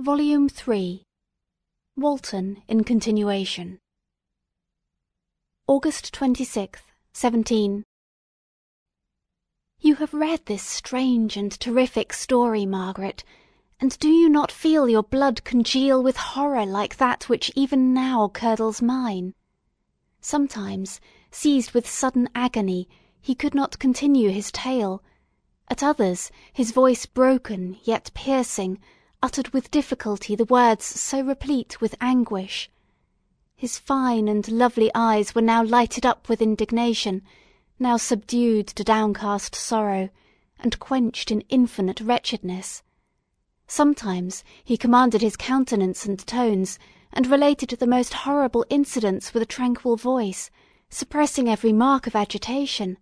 Volume 3 Walton in Continuation. August 26th, 17 You have read this strange and terrific story, Margaret, and do you not feel your blood congeal with horror like that which even now curdles mine? Sometimes, seized with sudden agony, he could not continue his tale; at others, his voice broken, yet piercing, uttered with difficulty the words so replete with anguish. His fine and lovely eyes were now lighted up with indignation, now subdued to downcast sorrow, and quenched in infinite wretchedness. Sometimes he commanded his countenance and tones, and related the most horrible incidents with a tranquil voice, suppressing every mark of agitation;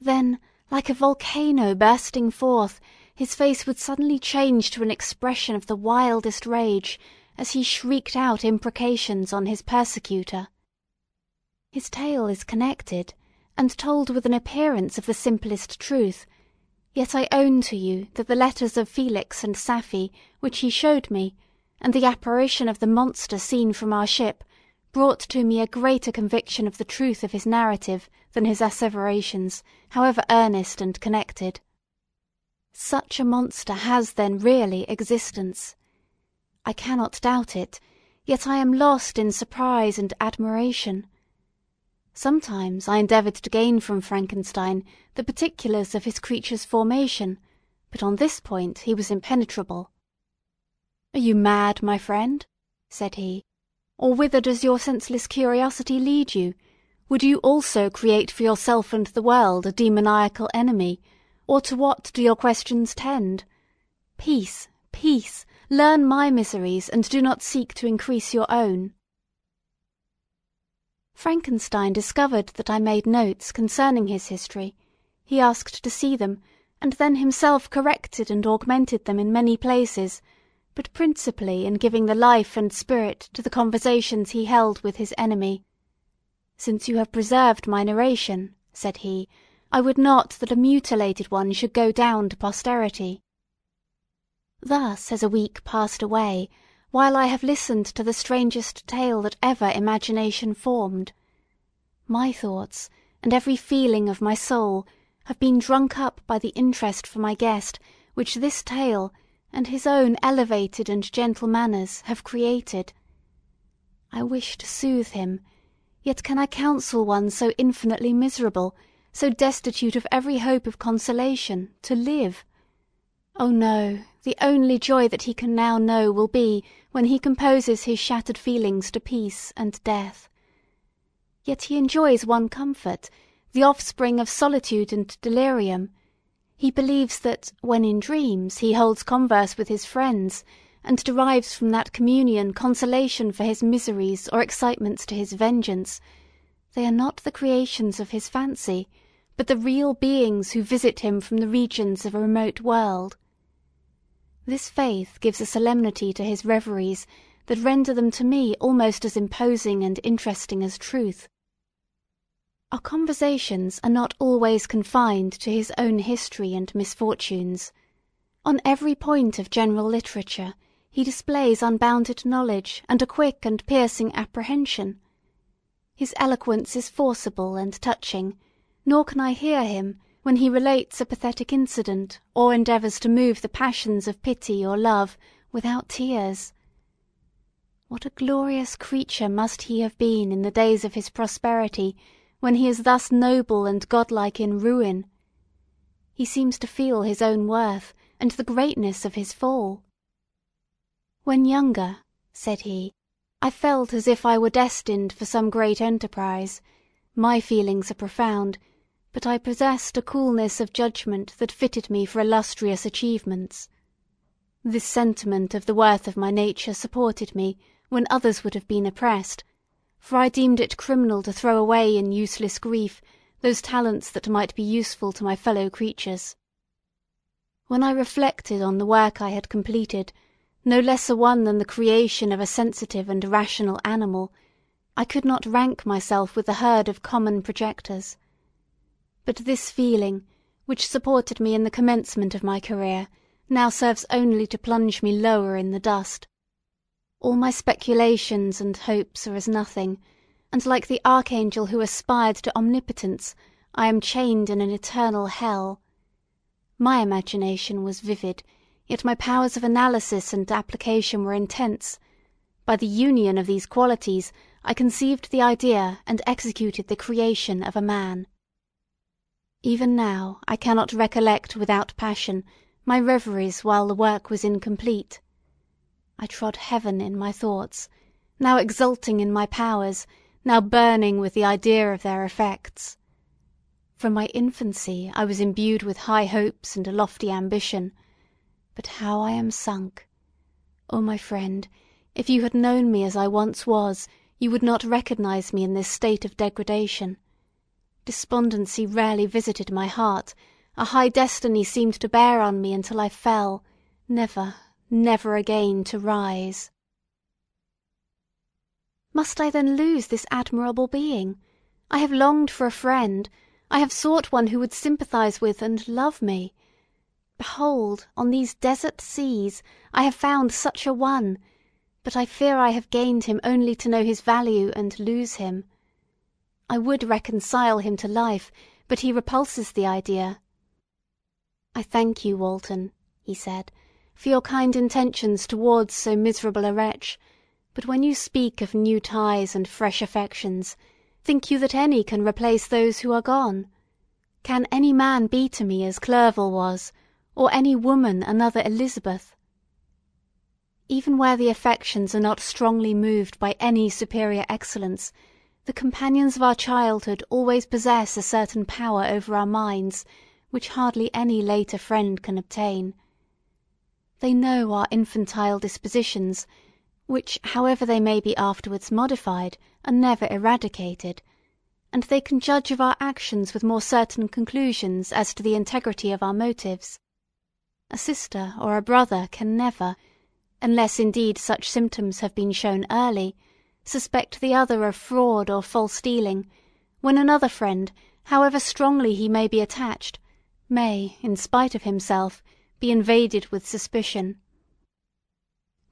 then, like a volcano bursting forth, his face would suddenly change to an expression of the wildest rage, as he shrieked out imprecations on his persecutor. His tale is connected, and told with an appearance of the simplest truth, yet I own to you that the letters of Felix and Safie, which he showed me, and the apparition of the monster seen from our ship, brought to me a greater conviction of the truth of his narrative than his asseverations, however earnest and connected. Such a monster has then really existence. I cannot doubt it, yet I am lost in surprise and admiration. Sometimes I endeavoured to gain from Frankenstein the particulars of his creature's formation, but on this point he was impenetrable. "Are you mad, my friend?" said he, "or whither does your senseless curiosity lead you? Would you also create for yourself and the world a demoniacal enemy, or to what do your questions tend? Peace, peace! Learn my miseries, and do not seek to increase your own." Frankenstein discovered that I made notes concerning his history; he asked to see them, and then himself corrected and augmented them in many places, but principally in giving the life and spirit to the conversations he held with his enemy. "Since you have preserved my narration," said he, "I would not that a mutilated one should go down to posterity. Thus has a week passed away, while I have listened to the strangest tale that ever imagination formed. My thoughts, and every feeling of my soul, have been drunk up by the interest for my guest which this tale, and his own elevated and gentle manners, have created. I wish to soothe him, yet can I counsel one so infinitely miserable, so destitute of every hope of consolation, to live? Oh no! the only joy that he can now know will be when he composes his shattered feelings to peace and death. Yet he enjoys one comfort, the offspring of solitude and delirium. He believes that, when in dreams, he holds converse with his friends, and derives from that communion consolation for his miseries or excitements to his vengeance, they are not the creations of his fancy, but the real beings who visit him from the regions of a remote world. This faith gives a solemnity to his reveries that render them to me almost as imposing and interesting as truth. Our conversations are not always confined to his own history and misfortunes. On every point of general literature he displays unbounded knowledge and a quick and piercing apprehension. His eloquence is forcible and touching, nor can I hear him, when he relates a pathetic incident, or endeavours to move the passions of pity or love, without tears. What a glorious creature must he have been in the days of his prosperity, when he is thus noble and godlike in ruin! He seems to feel his own worth, and the greatness of his fall. When younger, said he, I felt as if I were destined for some great enterprise. My feelings are profound but I possessed a coolness of judgment that fitted me for illustrious achievements. This sentiment of the worth of my nature supported me when others would have been oppressed, for I deemed it criminal to throw away in useless grief those talents that might be useful to my fellow creatures. When I reflected on the work I had completed, no less a one than the creation of a sensitive and rational animal, I could not rank myself with the herd of common projectors. But this feeling, which supported me in the commencement of my career, now serves only to plunge me lower in the dust. All my speculations and hopes are as nothing, and like the archangel who aspired to omnipotence, I am chained in an eternal hell. My imagination was vivid, yet my powers of analysis and application were intense; by the union of these qualities I conceived the idea and executed the creation of a man. Even now I cannot recollect without passion my reveries while the work was incomplete. I trod heaven in my thoughts, now exulting in my powers, now burning with the idea of their effects. From my infancy I was imbued with high hopes and a lofty ambition. But how I am sunk! Oh, my friend, if you had known me as I once was, you would not recognise me in this state of degradation. Despondency rarely visited my heart, a high destiny seemed to bear on me until I fell, never, never again to rise. Must I then lose this admirable being? I have longed for a friend, I have sought one who would sympathise with and love me. Behold, on these desert seas, I have found such a one, but I fear I have gained him only to know his value and lose him. I would reconcile him to life, but he repulses the idea. I thank you, Walton, he said, for your kind intentions towards so miserable a wretch; but when you speak of new ties and fresh affections, think you that any can replace those who are gone? Can any man be to me as Clerval was, or any woman another Elizabeth? Even where the affections are not strongly moved by any superior excellence, the companions of our childhood always possess a certain power over our minds which hardly any later friend can obtain. They know our infantile dispositions, which, however they may be afterwards modified, are never eradicated; and they can judge of our actions with more certain conclusions as to the integrity of our motives. A sister or a brother can never, unless indeed such symptoms have been shown early, suspect the other of fraud or false dealing, when another friend, however strongly he may be attached, may, in spite of himself, be invaded with suspicion.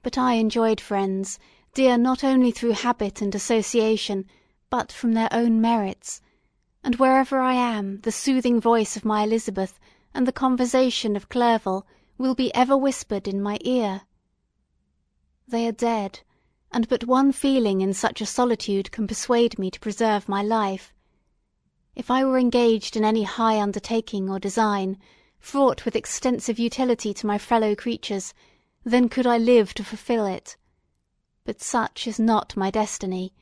But I enjoyed friends, dear not only through habit and association, but from their own merits; and wherever I am, the soothing voice of my Elizabeth and the conversation of Clerval will be ever whispered in my ear. They are dead, and but one feeling in such a solitude can persuade me to preserve my life. If I were engaged in any high undertaking or design, fraught with extensive utility to my fellow creatures, then could I live to fulfil it. But such is not my destiny.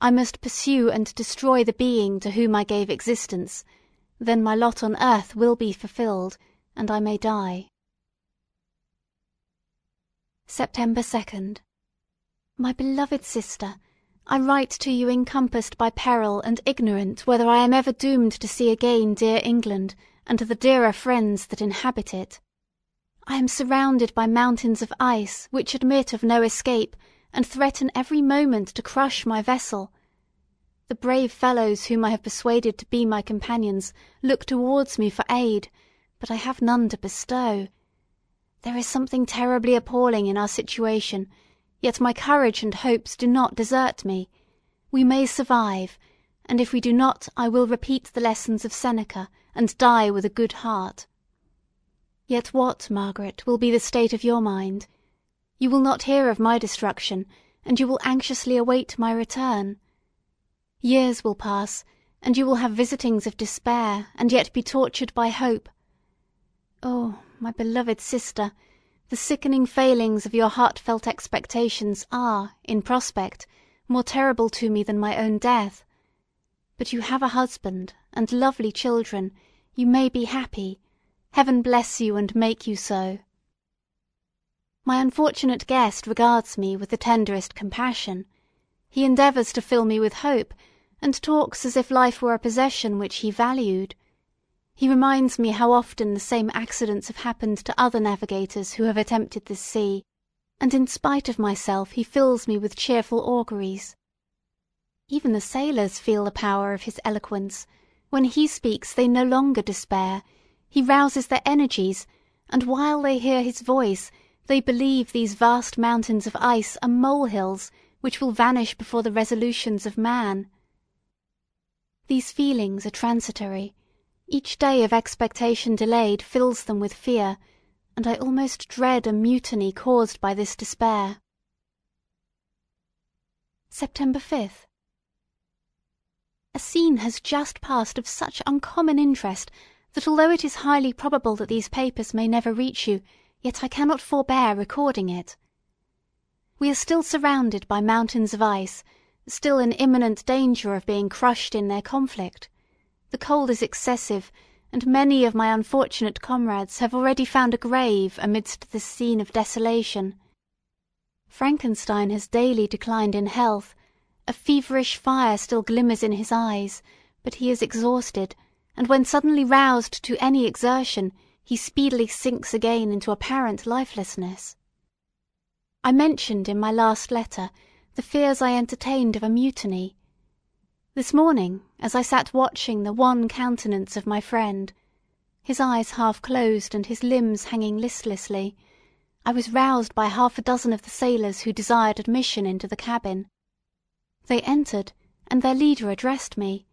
I must pursue and destroy the being to whom I gave existence; then my lot on earth will be fulfilled, and I may die. September 2nd. My beloved sister, I write to you encompassed by peril and ignorant whether I am ever doomed to see again dear England and to the dearer friends that inhabit it. I am surrounded by mountains of ice which admit of no escape, and threaten every moment to crush my vessel. The brave fellows whom I have persuaded to be my companions look towards me for aid, but I have none to bestow. There is something terribly appalling in our situation, yet my courage and hopes do not desert me. We may survive, and if we do not I will repeat the lessons of Seneca, and die with a good heart. Yet what, Margaret, will be the state of your mind? You will not hear of my destruction, and you will anxiously await my return. Years will pass, and you will have visitings of despair, and yet be tortured by hope. Oh, my beloved sister, the sickening failings of your heartfelt expectations are, in prospect, more terrible to me than my own death. But you have a husband, and lovely children; you may be happy; Heaven bless you and make you so. My unfortunate guest regards me with the tenderest compassion. He endeavours to fill me with hope, and talks as if life were a possession which he valued. He reminds me how often the same accidents have happened to other navigators who have attempted this sea, and in spite of myself he fills me with cheerful auguries. Even the sailors feel the power of his eloquence; when he speaks they no longer despair; he rouses their energies, and while they hear his voice, they believe these vast mountains of ice are molehills which will vanish before the resolutions of man. These feelings are transitory; each day of expectation delayed fills them with fear, and I almost dread a mutiny caused by this despair. September 5th. A scene has just passed of such uncommon interest that although it is highly probable that these papers may never reach you, yet I cannot forbear recording it. We are still surrounded by mountains of ice, still in imminent danger of being crushed in their conflict; the cold is excessive, and many of my unfortunate comrades have already found a grave amidst this scene of desolation. Frankenstein has daily declined in health, a feverish fire still glimmers in his eyes, but he is exhausted and when suddenly roused to any exertion, he speedily sinks again into apparent lifelessness. I mentioned in my last letter the fears I entertained of a mutiny. This morning, as I sat watching the wan countenance of my friend, his eyes half closed and his limbs hanging listlessly, I was roused by half a dozen of the sailors who desired admission into the cabin. They entered, and their leader addressed me.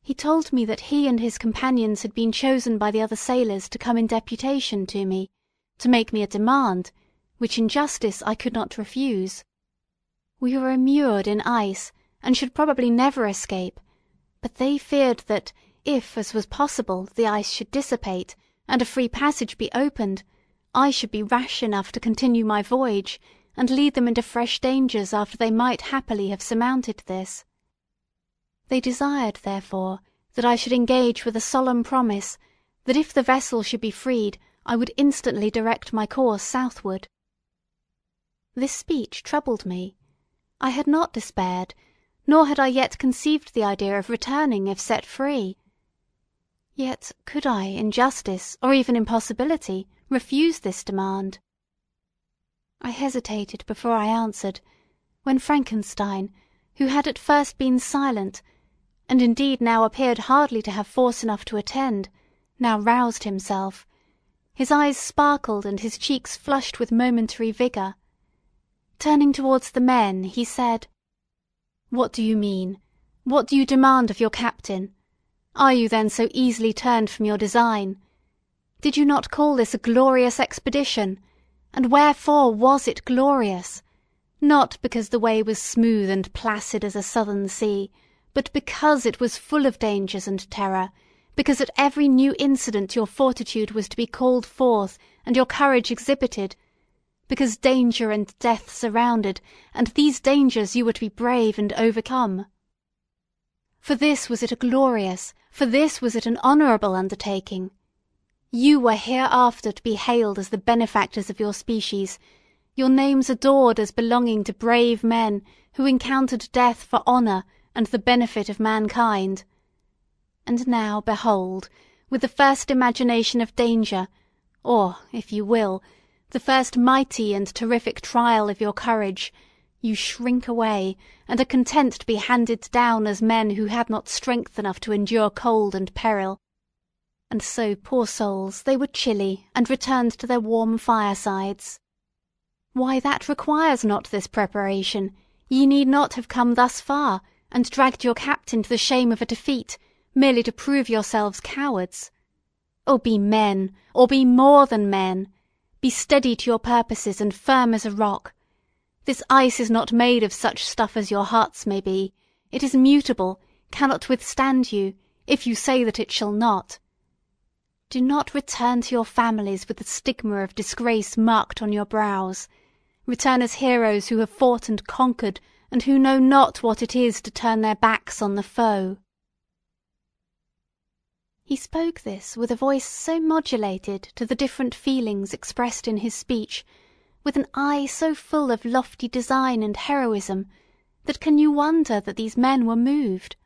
He told me that he and his companions had been chosen by the other sailors to come in deputation to me, to make me a demand, which in justice I could not refuse. We were immured in ice, and should probably never escape, but they feared that, if, as was possible, the ice should dissipate, and a free passage be opened, I should be rash enough to continue my voyage, and lead them into fresh dangers after they might happily have surmounted this. They desired, therefore, that I should engage with a solemn promise that if the vessel should be freed I would instantly direct my course southward. This speech troubled me. I had not despaired, nor had I yet conceived the idea of returning if set free. Yet could I in justice, or even in possibility, refuse this demand? I hesitated before I answered, when Frankenstein, who had at first been silent, and indeed now appeared hardly to have force enough to attend, now roused himself; his eyes sparkled and his cheeks flushed with momentary vigour. Turning towards the men, he said: "What do you mean? What do you demand of your captain? Are you then so easily turned from your design? Did you not call this a glorious expedition? And wherefore was it glorious? Not because the way was smooth and placid as a southern sea but because it was full of dangers and terror, because at every new incident your fortitude was to be called forth and your courage exhibited, because danger and death surrounded, and these dangers you were to be brave and overcome. For this was it a glorious, for this was it an honourable undertaking. You were hereafter to be hailed as the benefactors of your species, your names adored as belonging to brave men who encountered death for honour and the benefit of mankind. And now behold, with the first imagination of danger, or, if you will, the first mighty and terrific trial of your courage, you shrink away, and are content to be handed down as men who had not strength enough to endure cold and peril. And so, poor souls, they were chilly, and returned to their warm firesides. Why, that requires not this preparation; ye need not have come thus far, and dragged your captain to the shame of a defeat, merely to prove yourselves cowards. Oh, be men, or be more than men! Be steady to your purposes and firm as a rock. This ice is not made of such stuff as your hearts may be; it is mutable, cannot withstand you, if you say that it shall not. Do not return to your families with the stigma of disgrace marked on your brows. Return as heroes who have fought and conquered and who know not what it is to turn their backs on the foe." He spoke this with a voice so modulated to the different feelings expressed in his speech, with an eye so full of lofty design and heroism, that can you wonder that these men were moved?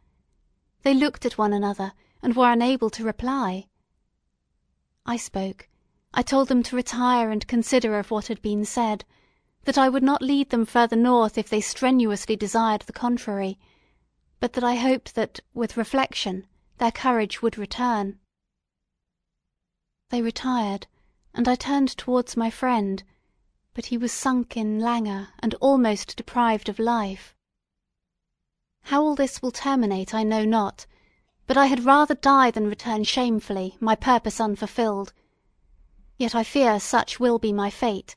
They looked at one another, and were unable to reply. I spoke. I told them to retire and consider of what had been said that I would not lead them further north if they strenuously desired the contrary, but that I hoped that, with reflection, their courage would return. They retired, and I turned towards my friend, but he was sunk in languor and almost deprived of life. How all this will terminate I know not, but I had rather die than return shamefully, my purpose unfulfilled. Yet I fear such will be my fate;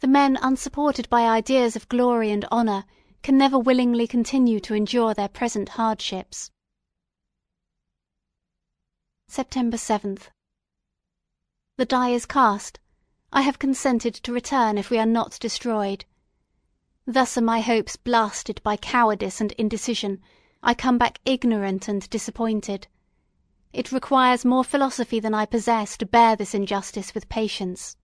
the men unsupported by ideas of glory and honour can never willingly continue to endure their present hardships. September 7th. The die is cast. I have consented to return if we are not destroyed. Thus are my hopes blasted by cowardice and indecision; I come back ignorant and disappointed. It requires more philosophy than I possess to bear this injustice with patience.